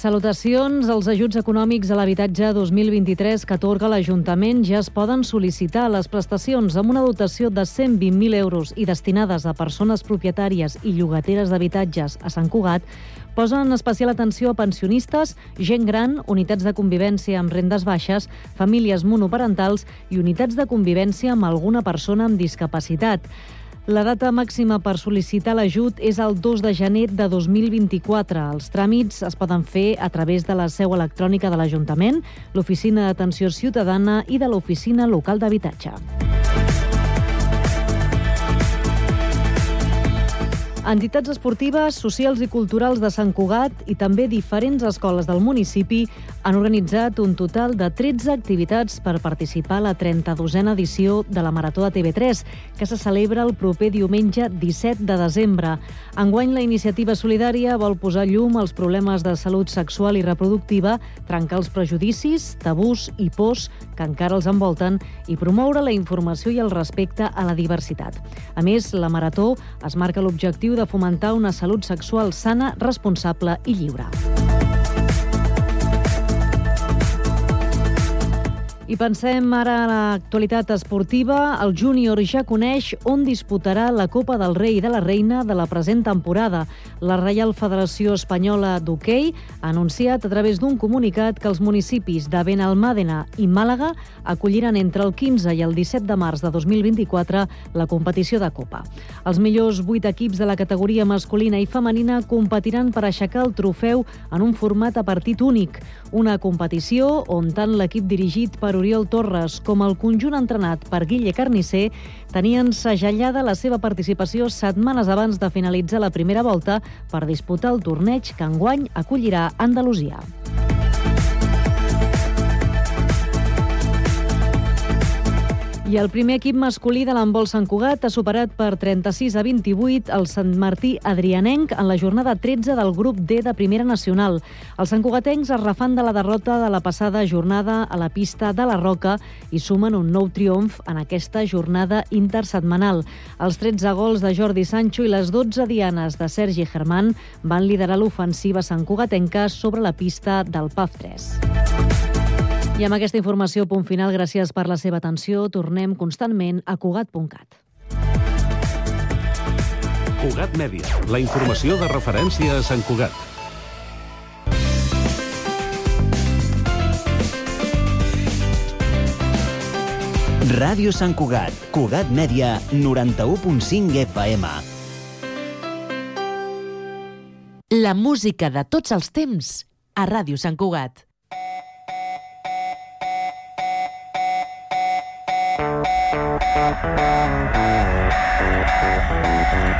Salutacions. Els ajuts econòmics a l'habitatge 2023 que atorga l'Ajuntament ja es poden sol·licitar. Les prestacions amb una dotació de 120.000 euros i destinades a persones propietàries i llogateres d'habitatges a Sant Cugat posen especial atenció a pensionistes, gent gran, unitats de convivència amb rendes baixes, famílies monoparentals i unitats de convivència amb alguna persona amb discapacitat. La data màxima per sol·licitar l'ajut és el 2 de gener de 2024. Els tràmits es poden fer a través de la seu electrònica de l'Ajuntament, l'Oficina d'Atenció Ciutadana i de l'Oficina Local d'Habitatge. Entitats esportives, socials i culturals de Sant Cugat i també diferents escoles del municipi han organitzat un total de 13 activitats per participar a la 32a edició de la Marató de TV3, que se celebra el proper diumenge 17 de desembre. Enguany, la iniciativa solidària vol posar llum als problemes de salut sexual i reproductiva, trencar els prejudicis, tabús i pors que encara els envolten i promoure la informació i el respecte a la diversitat. A més, la Marató es marca l'objectiu l'objectiu de fomentar una salut sexual sana, responsable i lliure. I pensem ara a l'actualitat esportiva. El júnior ja coneix on disputarà la Copa del Rei i de la Reina de la present temporada. La Reial Federació Espanyola d'Hockey ha anunciat a través d'un comunicat que els municipis de Benalmàdena i Màlaga acolliran entre el 15 i el 17 de març de 2024 la competició de Copa. Els millors vuit equips de la categoria masculina i femenina competiran per aixecar el trofeu en un format a partit únic, una competició on tant l'equip dirigit per Oriol Torres com el conjunt entrenat per Guille Carnisser tenien segellada la seva participació setmanes abans de finalitzar la primera volta per disputar el torneig que enguany acollirà Andalusia. I el primer equip masculí de l'handbol Sant Cugat ha superat per 36 a 28 el Sant Martí Adrianenc en la jornada 13 del grup D de Primera Nacional. Els santcugatencs es refan de la derrota de la passada jornada a la pista de la Roca i sumen un nou triomf en aquesta jornada intersetmanal. Els 13 gols de Jordi Sancho i les 12 dianes de Sergi Germán van liderar l'ofensiva santcugatenca sobre la pista del PAF 3. I amb aquesta informació, punt final, gràcies per la seva atenció. Tornem constantment a Cugat.cat. Cugat Mèdia, la informació de referència a Sant Cugat. Ràdio Sant Cugat, Cugat Mèdia, 91.5 FM. La música de tots els temps a Ràdio Sant Cugat. Thank you.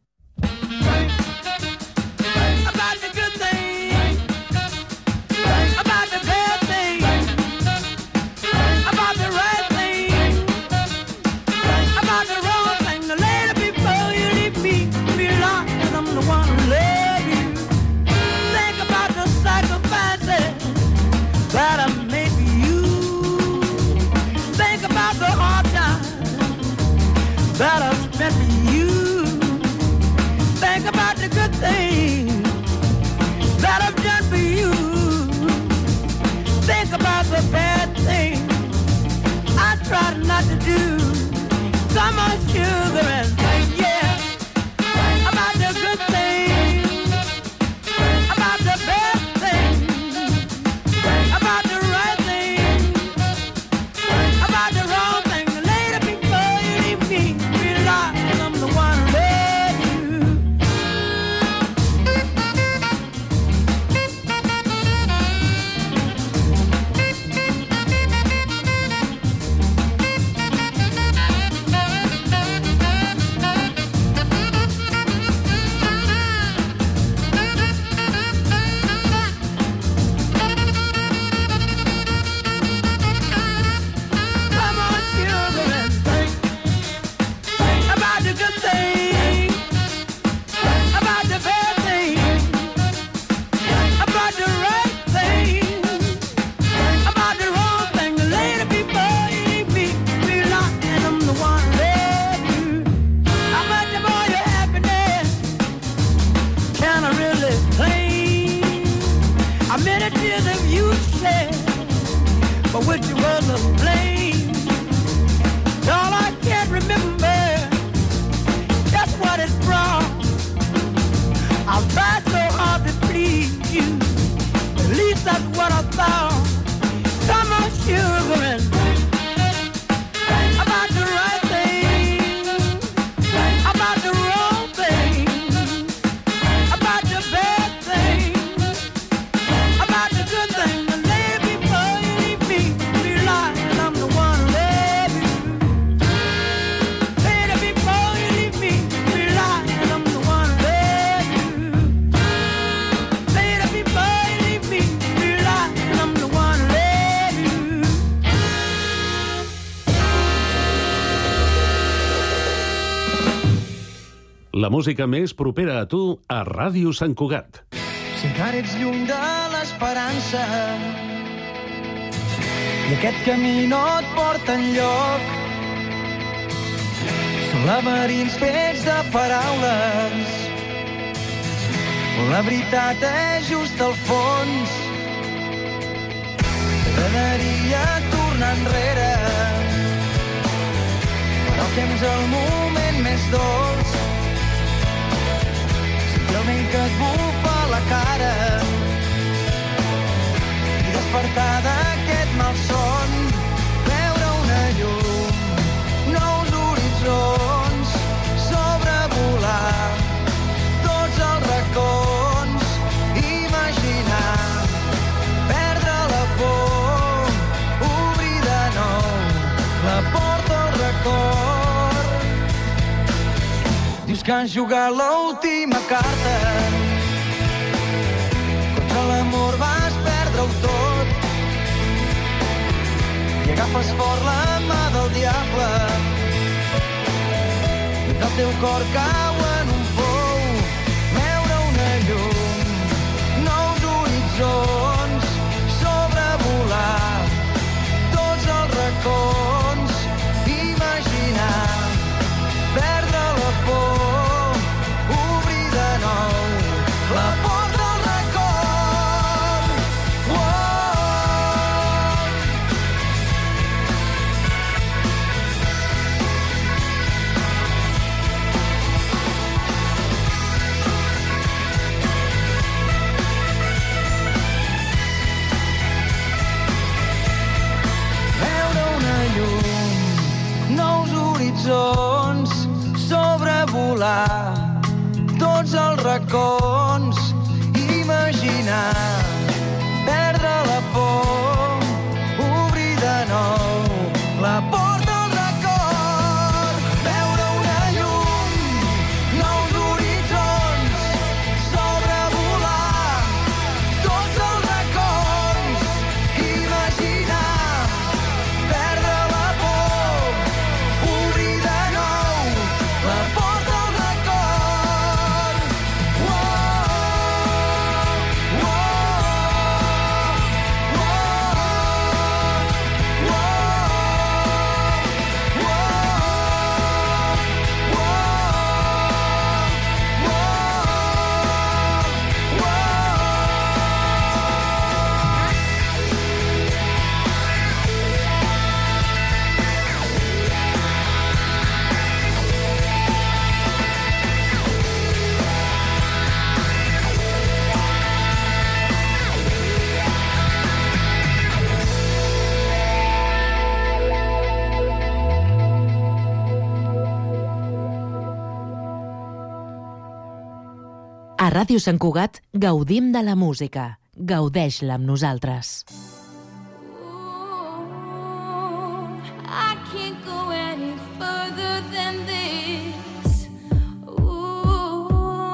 to do. música més propera a tu a Ràdio Sant Cugat. Si encara ets llum de l'esperança i aquest camí no et porta enlloc són laberins fets de paraules la veritat és just al fons T'agradaria tornar enrere però temps el moment més dolç el vent que es bufa la cara i despertar d'aquest malson buscant jugar l'última carta. Contra l'amor vas perdre-ho tot i agafes fort la mà del diable mentre el teu cor cau en un go. Ràdio Sant Cugat gaudim de la música. Gaudeix-la amb nosaltres. I can't go any further than this. Ooh,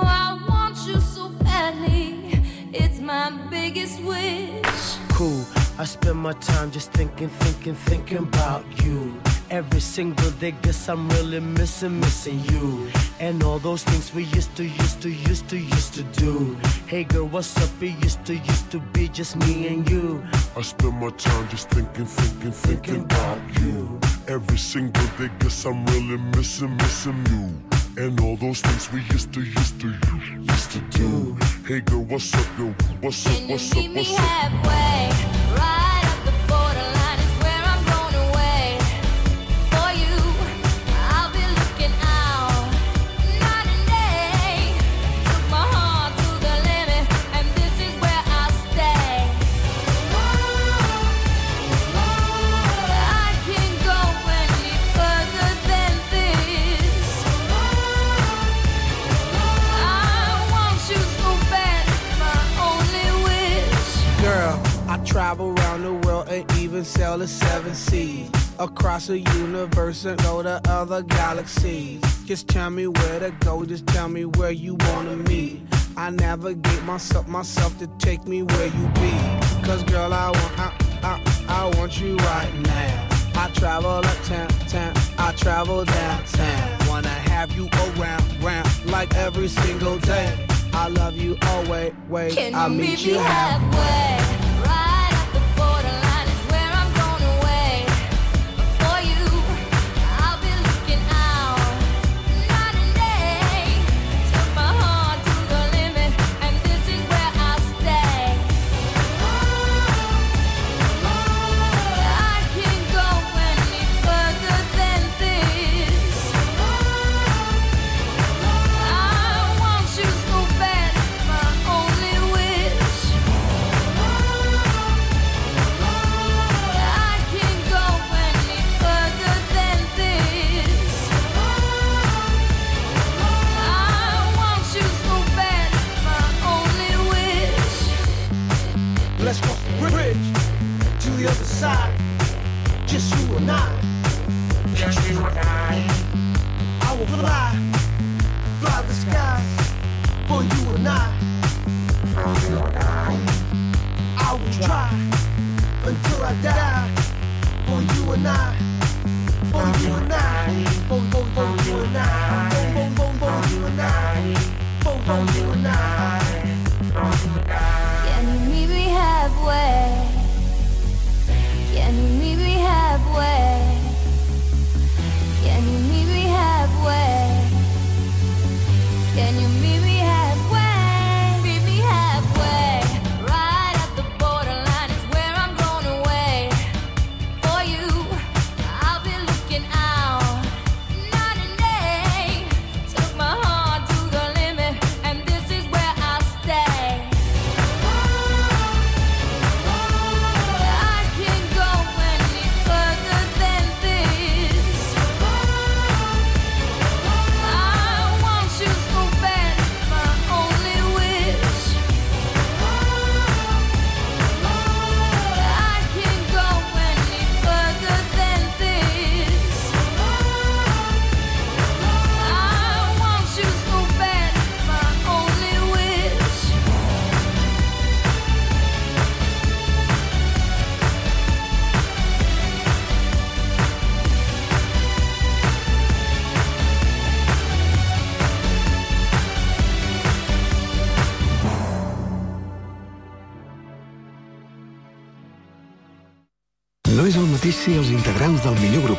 I want you so badly. It's my biggest wish. cool. I spend my time just thinking, thinking, thinking about you. Every single day, guess I'm really missing, missing you. And all those things we used to, used to, used to, used to do. Hey girl, what's up? It used to, used to be just me and you. I spend my time just thinking, thinking, thinking about you. Every single day, guess I'm really missing, missing you. And all those things we used to, used to, used to do. Hey girl, what's up, yo? What's up, Can you what's up, meet me what's up? Travel around the world and even sail the seven seas. Across the universe and go to other galaxies. Just tell me where to go, just tell me where you wanna meet. I navigate myself, myself to take me where you be. Cause girl, I want, I, I, I want you right now. I travel uptown, town, I travel downtown. Wanna have you around, round, like every single day. I love you always, wait, Can I'll meet meet you halfway. halfway?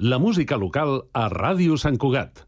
La música local a Ràdio Sant Cugat.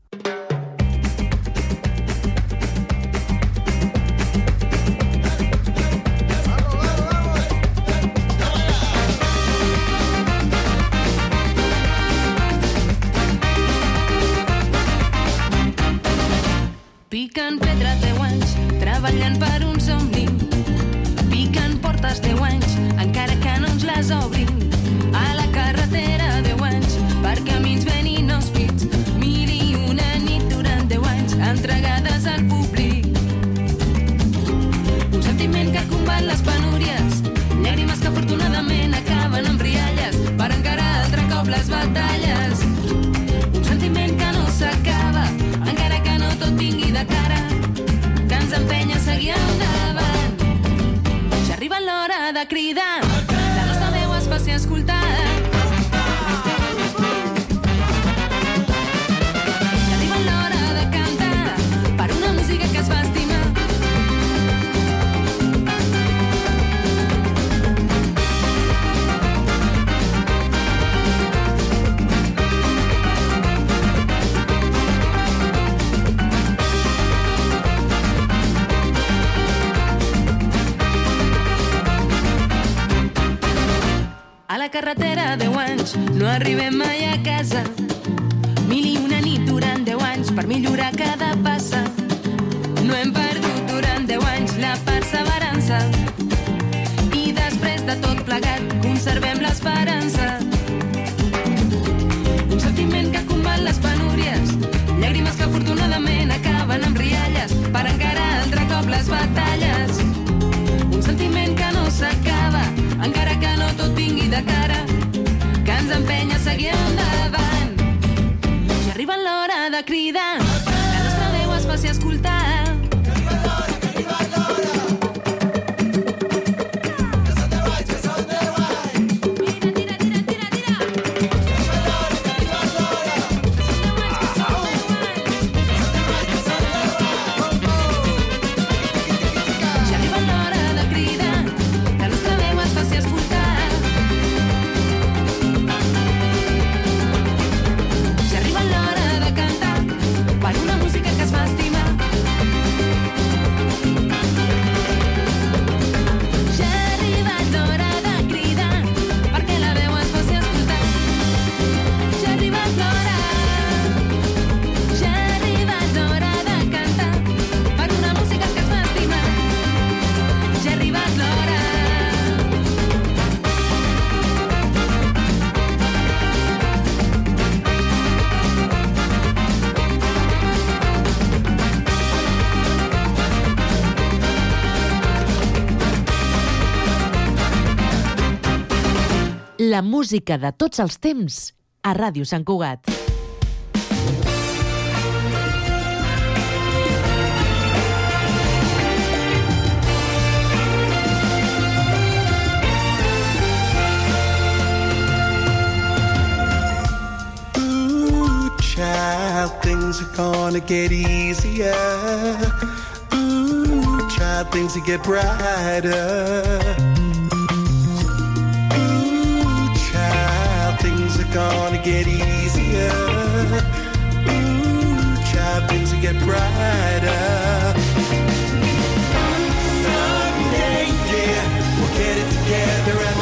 Carretera 10 anys, no arribem mai a casa. Mil i una nit durant 10 anys per millorar cada passa. No hem perdut durant 10 anys la perseverança. I després de tot plegat, conservem l'esperança. Un sentiment que combat les penúries, llàgrimes que afortunadament acaben amb rialles per encarar altre cop les batalles. Cara, que ens empenya a seguir endavant. Ja arriba l'hora de cridar, La música de tots els temps a Ràdio Sant Cugat. Child, things are gonna get easier. Ooh, child, things will get brighter. Gonna get easier. Ooh, things will get brighter. Someday, yeah, we'll get it together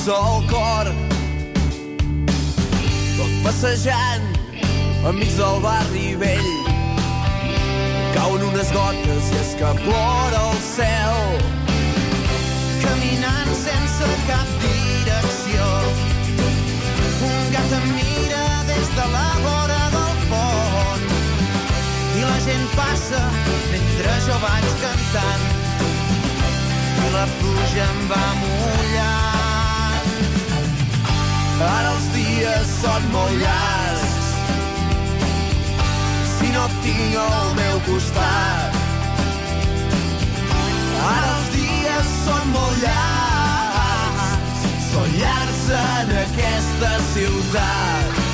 Fins al cor. Tot passejant enmig del barri vell. Cauen unes gotes i és que plora el cel. Caminant sense cap direcció. Un gat em mira des de la vora del pont. I la gent passa mentre jo vaig cantant. I la pluja em va mullant Ara els dies són molt llargs si no et tinc al meu costat. Ara els dies són molt llargs, són llargs en aquesta ciutat.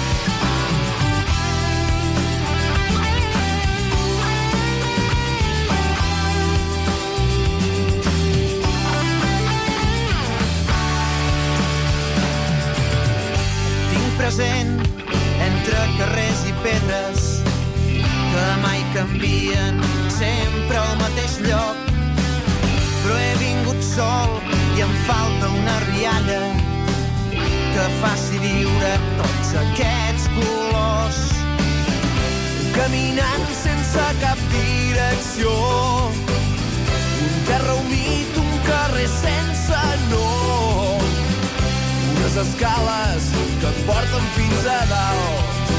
Present entre carrers i pedres que mai canvien sempre al mateix lloc. Però he vingut sol i em falta una rialla que faci viure tots aquests colors. Caminant sense cap direcció, un terra humit, un carrer sense nom, unes escales que et porten fins a dalt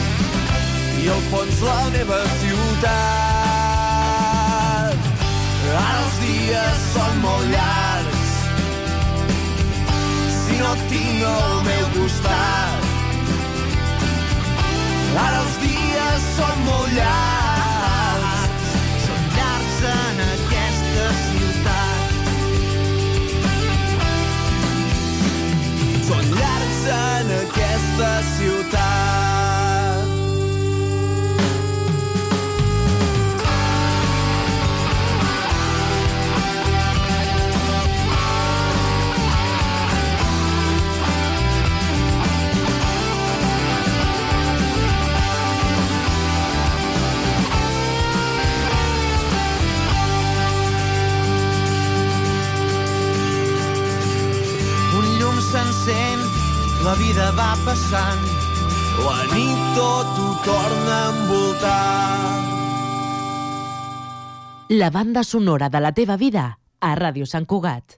i al fons la meva ciutat. Ara els dies són molt llargs si no tinc al meu costat. Ara els dies són molt llargs, aquesta ciutat. La vida va passant, la nit tot ho torna a envoltar. La banda sonora de la teva vida a Ràdio Sant Cugat.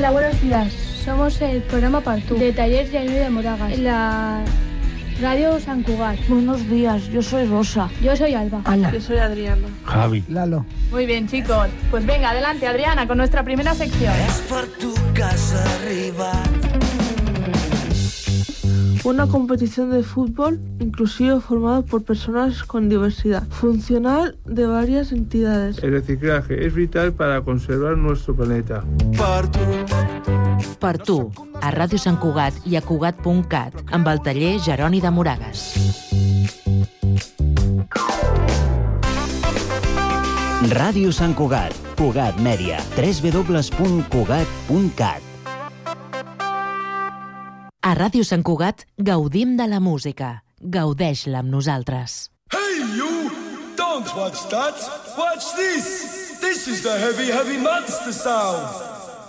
Hola, buenos días. Somos el programa Partú de Talleres Yaño de Moragas, en la radio San Cugat. Buenos días, yo soy Rosa. Yo soy Alba. Ana. Yo soy Adriana. Javi. Lalo. Muy bien, chicos. Pues venga, adelante, Adriana, con nuestra primera sección. per tu que has arribat. Una competición de fútbol inclusivo formada por personas con diversidad funcional de varias entidades. El reciclaje es vital para conservar nuestro planeta. Per tu, a Ràdio Sant Cugat i a Cugat.cat, amb el taller Jeroni de Moragas. Ràdio Sant Cugat, Cugat Mèria, www.cugat.cat. A Ràdio Sant Cugat gaudim de la música. Gaudeix-la amb nosaltres. Hey, you! Don't watch that! Watch this! This is the heavy, heavy monster sound!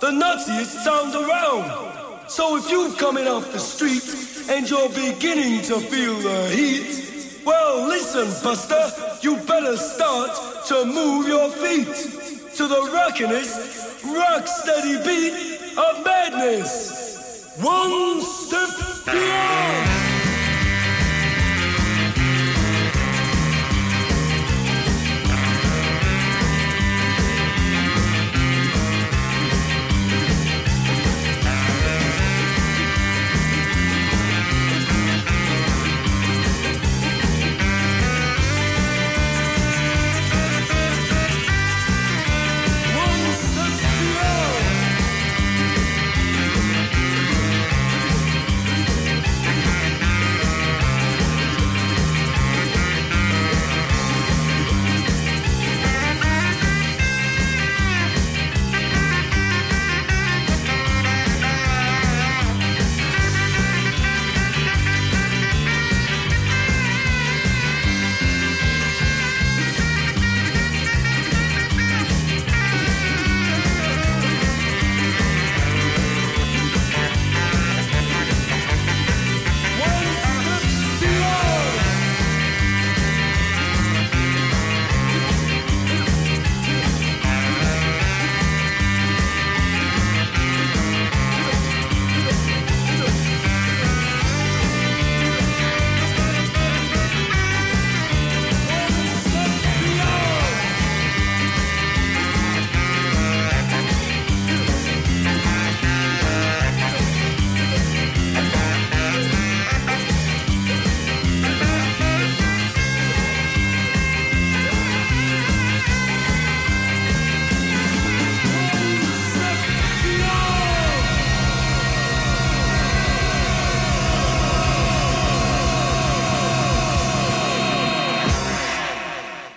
The nuttiest sound around! So if you've coming off the street and you're beginning to feel the heat, well, listen, Buster, you better start to move your feet to the rockinest, rock steady beat of madness. One step beyond!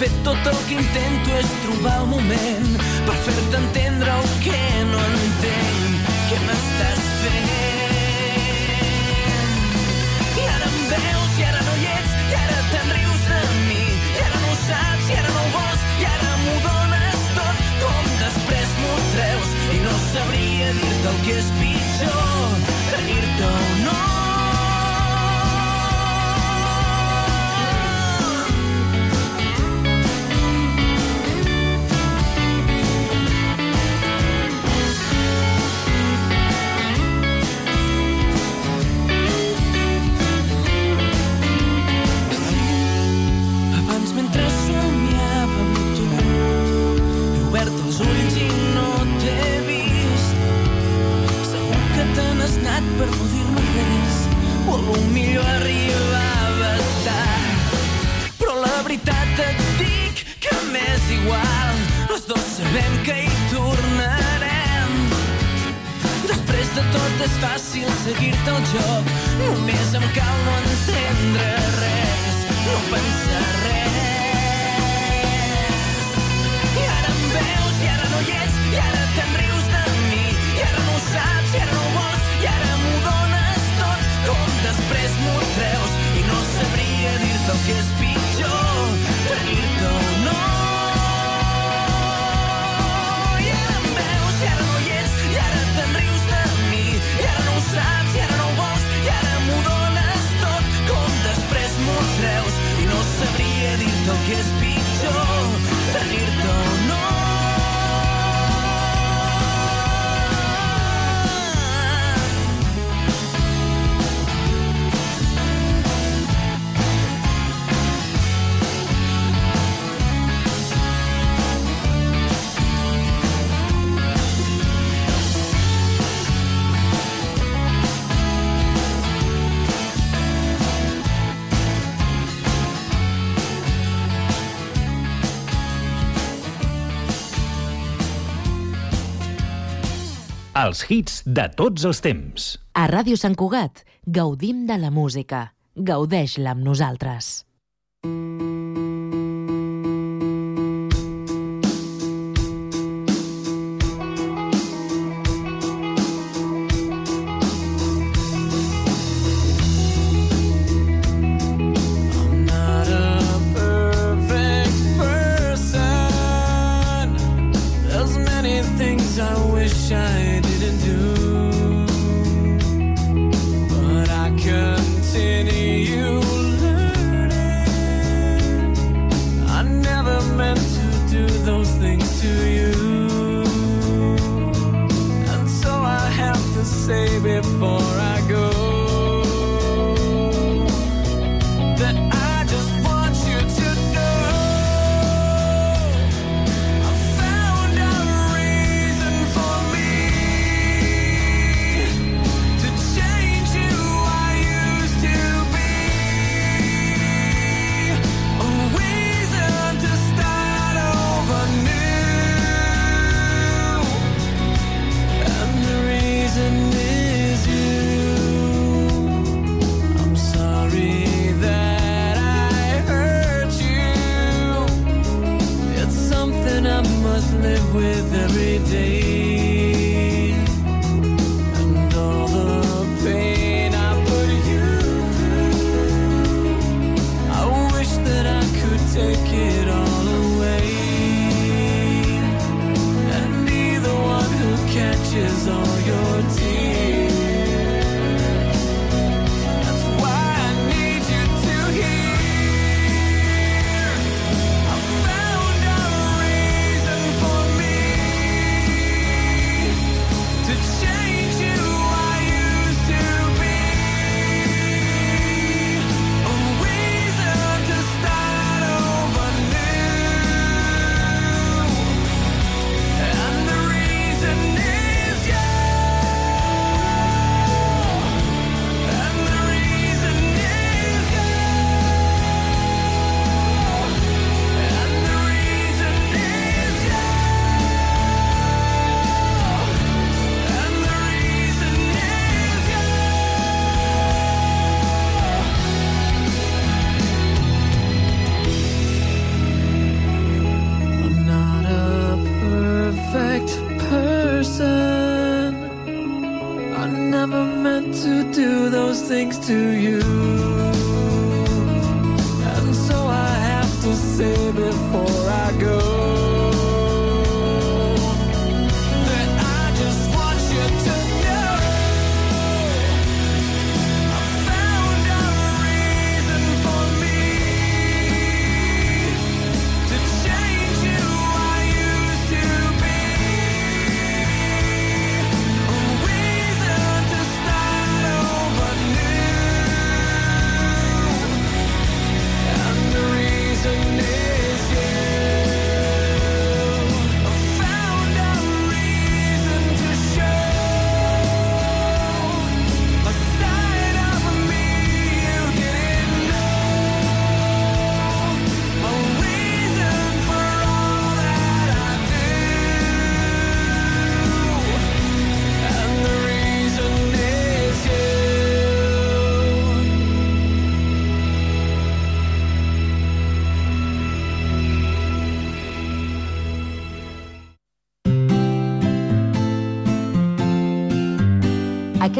Fet, tot el que intento és trobar el moment per fer-te entendre el que no entenc. Què m'estàs fent? I ara em veus, i ara no hi ets, i ara te'n rius de mi. I ara no ho saps, i ara no ho vols, i ara m'ho dones tot. Com després m'ho treus, i no sabria dir-te el que és pitjor, ulls i no t'he vist. Segur que te n'has anat per no dir-me res O a lo millor arribaves tard. Però la veritat et dic que m'és igual Els dos sabem que hi tornarem. Després de tot és fàcil seguir-te el joc Només em cal no entendre res No pensar res que és pitjor Tenir-te Els hits de tots els temps. A Ràdio Sant Cugat gaudim de la música. Gaudeix-la amb nosaltres. Must live with every day.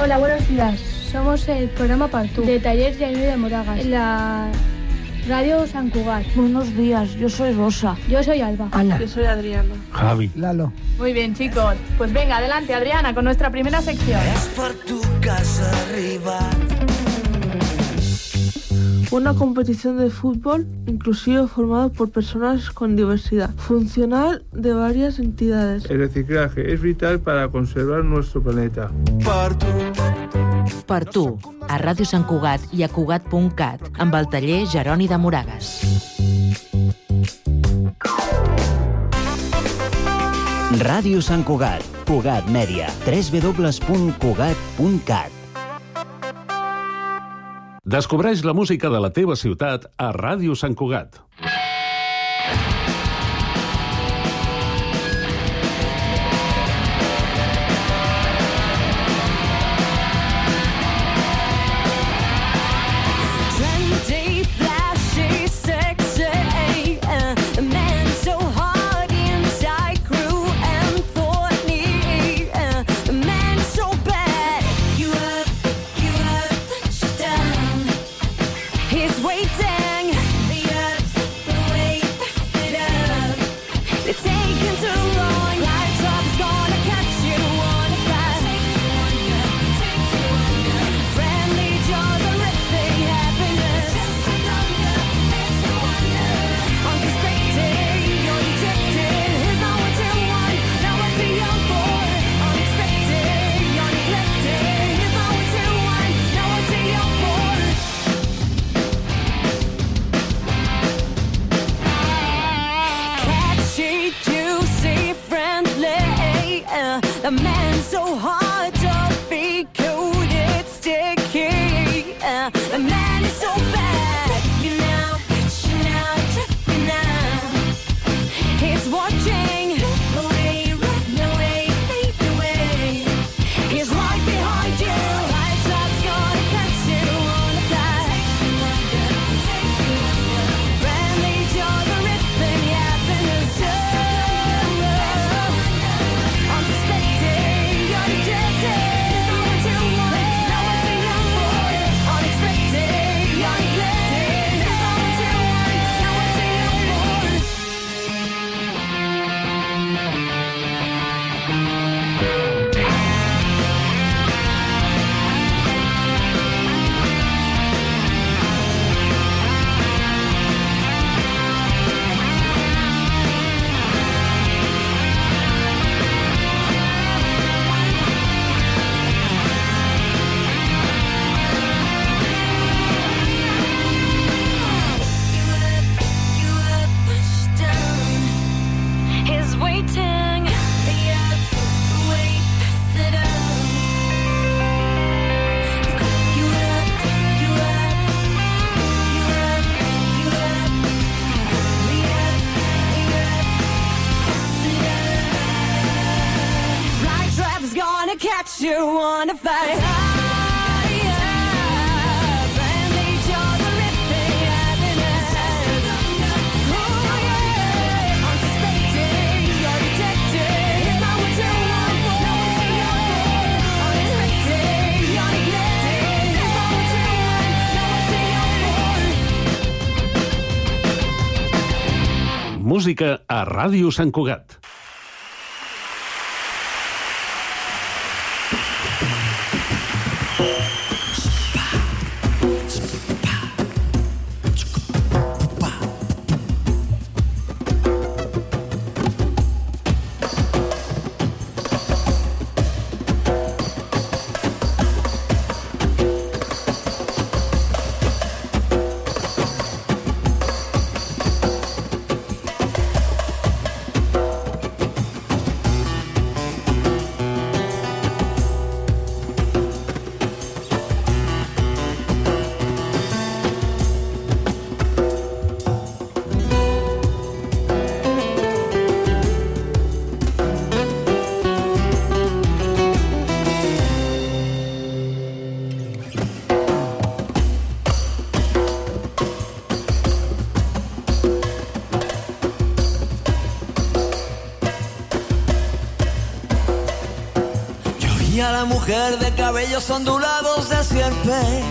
Hola, buenos días. Somos el programa Partú de Talleres Yaño de Moragas, en la Radio San Cugat. Buenos días, yo soy Rosa. Yo soy Alba. Yo soy Adriana. Javi. Lalo. Muy bien, chicos. Pues venga, adelante, Adriana, con nuestra primera sección. Per tu que has arribat Una competición de fútbol inclusivo formada por personas con diversidad funcional de varias entidades. El reciclaje es vital para conservar nuestro planeta. per tu. Per tu, a Ràdio Sant Cugat i a Cugat.cat, amb el taller Jeroni de Moragas. Ràdio Sant Cugat, Cugat Mèdia, www.cugat.cat. Descobreix la música de la teva ciutat a Ràdio Sant Cugat. Trendy, a Ràdio Sant Cugat. De cabellos ondulados de sierpes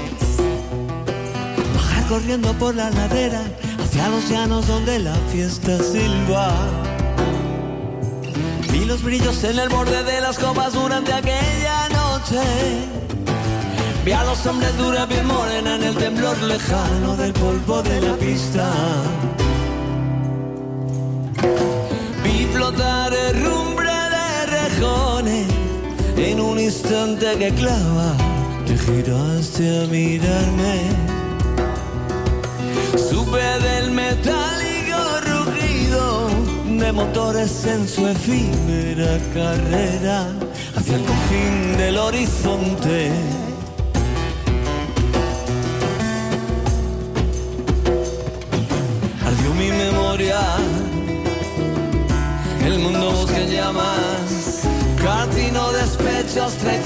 bajar corriendo por la ladera hacia los llanos donde la fiesta silba. Vi los brillos en el borde de las copas durante aquella noche. Vi a los hombres dura piel morena en el temblor lejano del polvo de la pista. Vi flotar herrumbre de rejones en un instante que clava. Te giraste a mirarme. Supe del metálico rugido de motores en su efímera carrera hacia el confín del horizonte.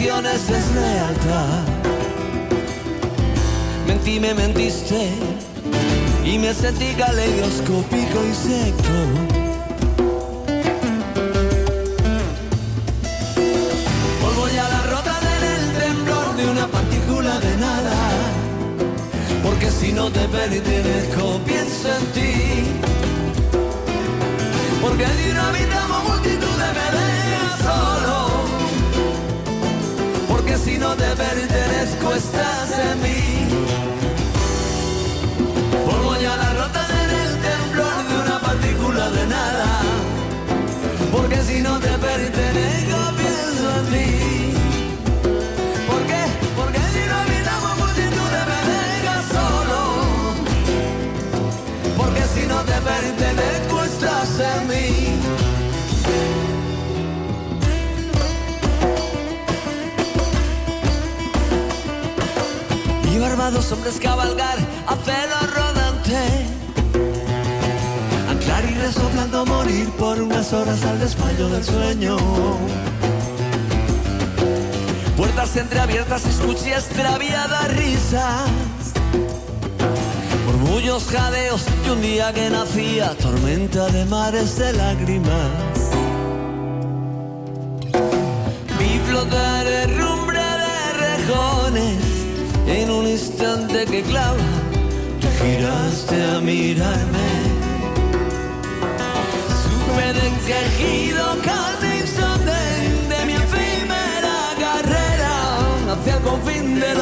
Traiciones, deslealtad. Mentí, me mentiste y me sentí caleidoscópico y seco. Barbados hombres cabalgar a pelo rodante. Anclar y resoplando morir por unas horas al desmayo del sueño. Puertas entreabiertas, escuché extraviadas risas. Murmullos, jadeos y un día que nacía tormenta de mares de lágrimas. Instante que clava. Te giraste a mirarme. Supe de quejido cada instante de mi efímera carrera hacia el confín del horizonte.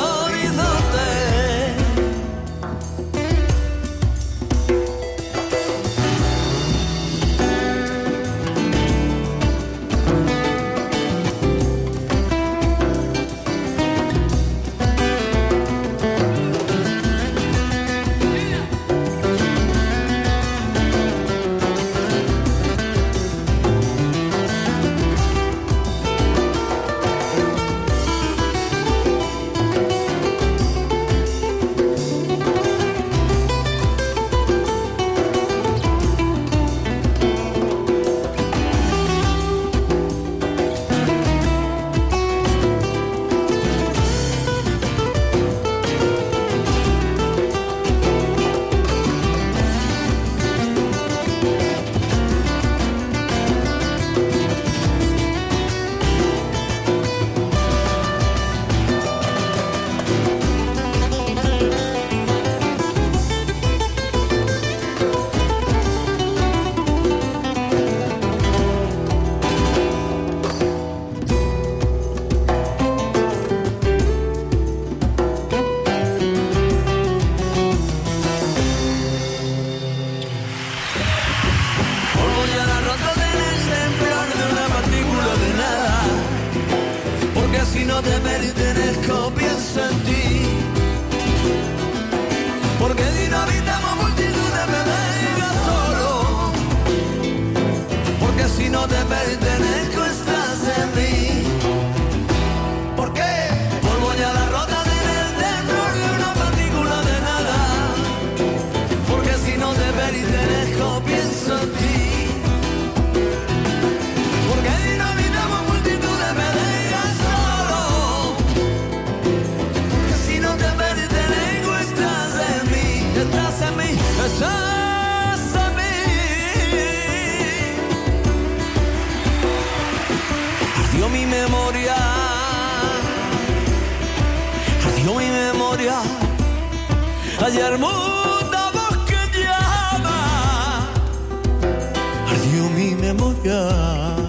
Adiós mi memoria. Adiós mi memoria. Ayer una voz que llama. Adiós mi memoria.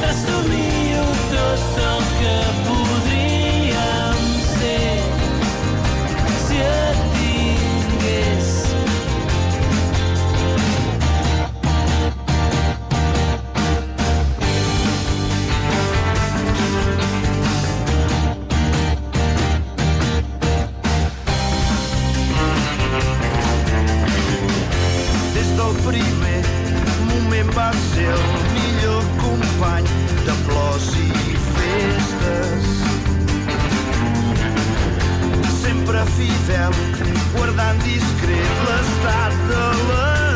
mentre somio tot el que podríem ser si et tingués. Des del primer moment va ser el fidel, guardant discret l'estat de la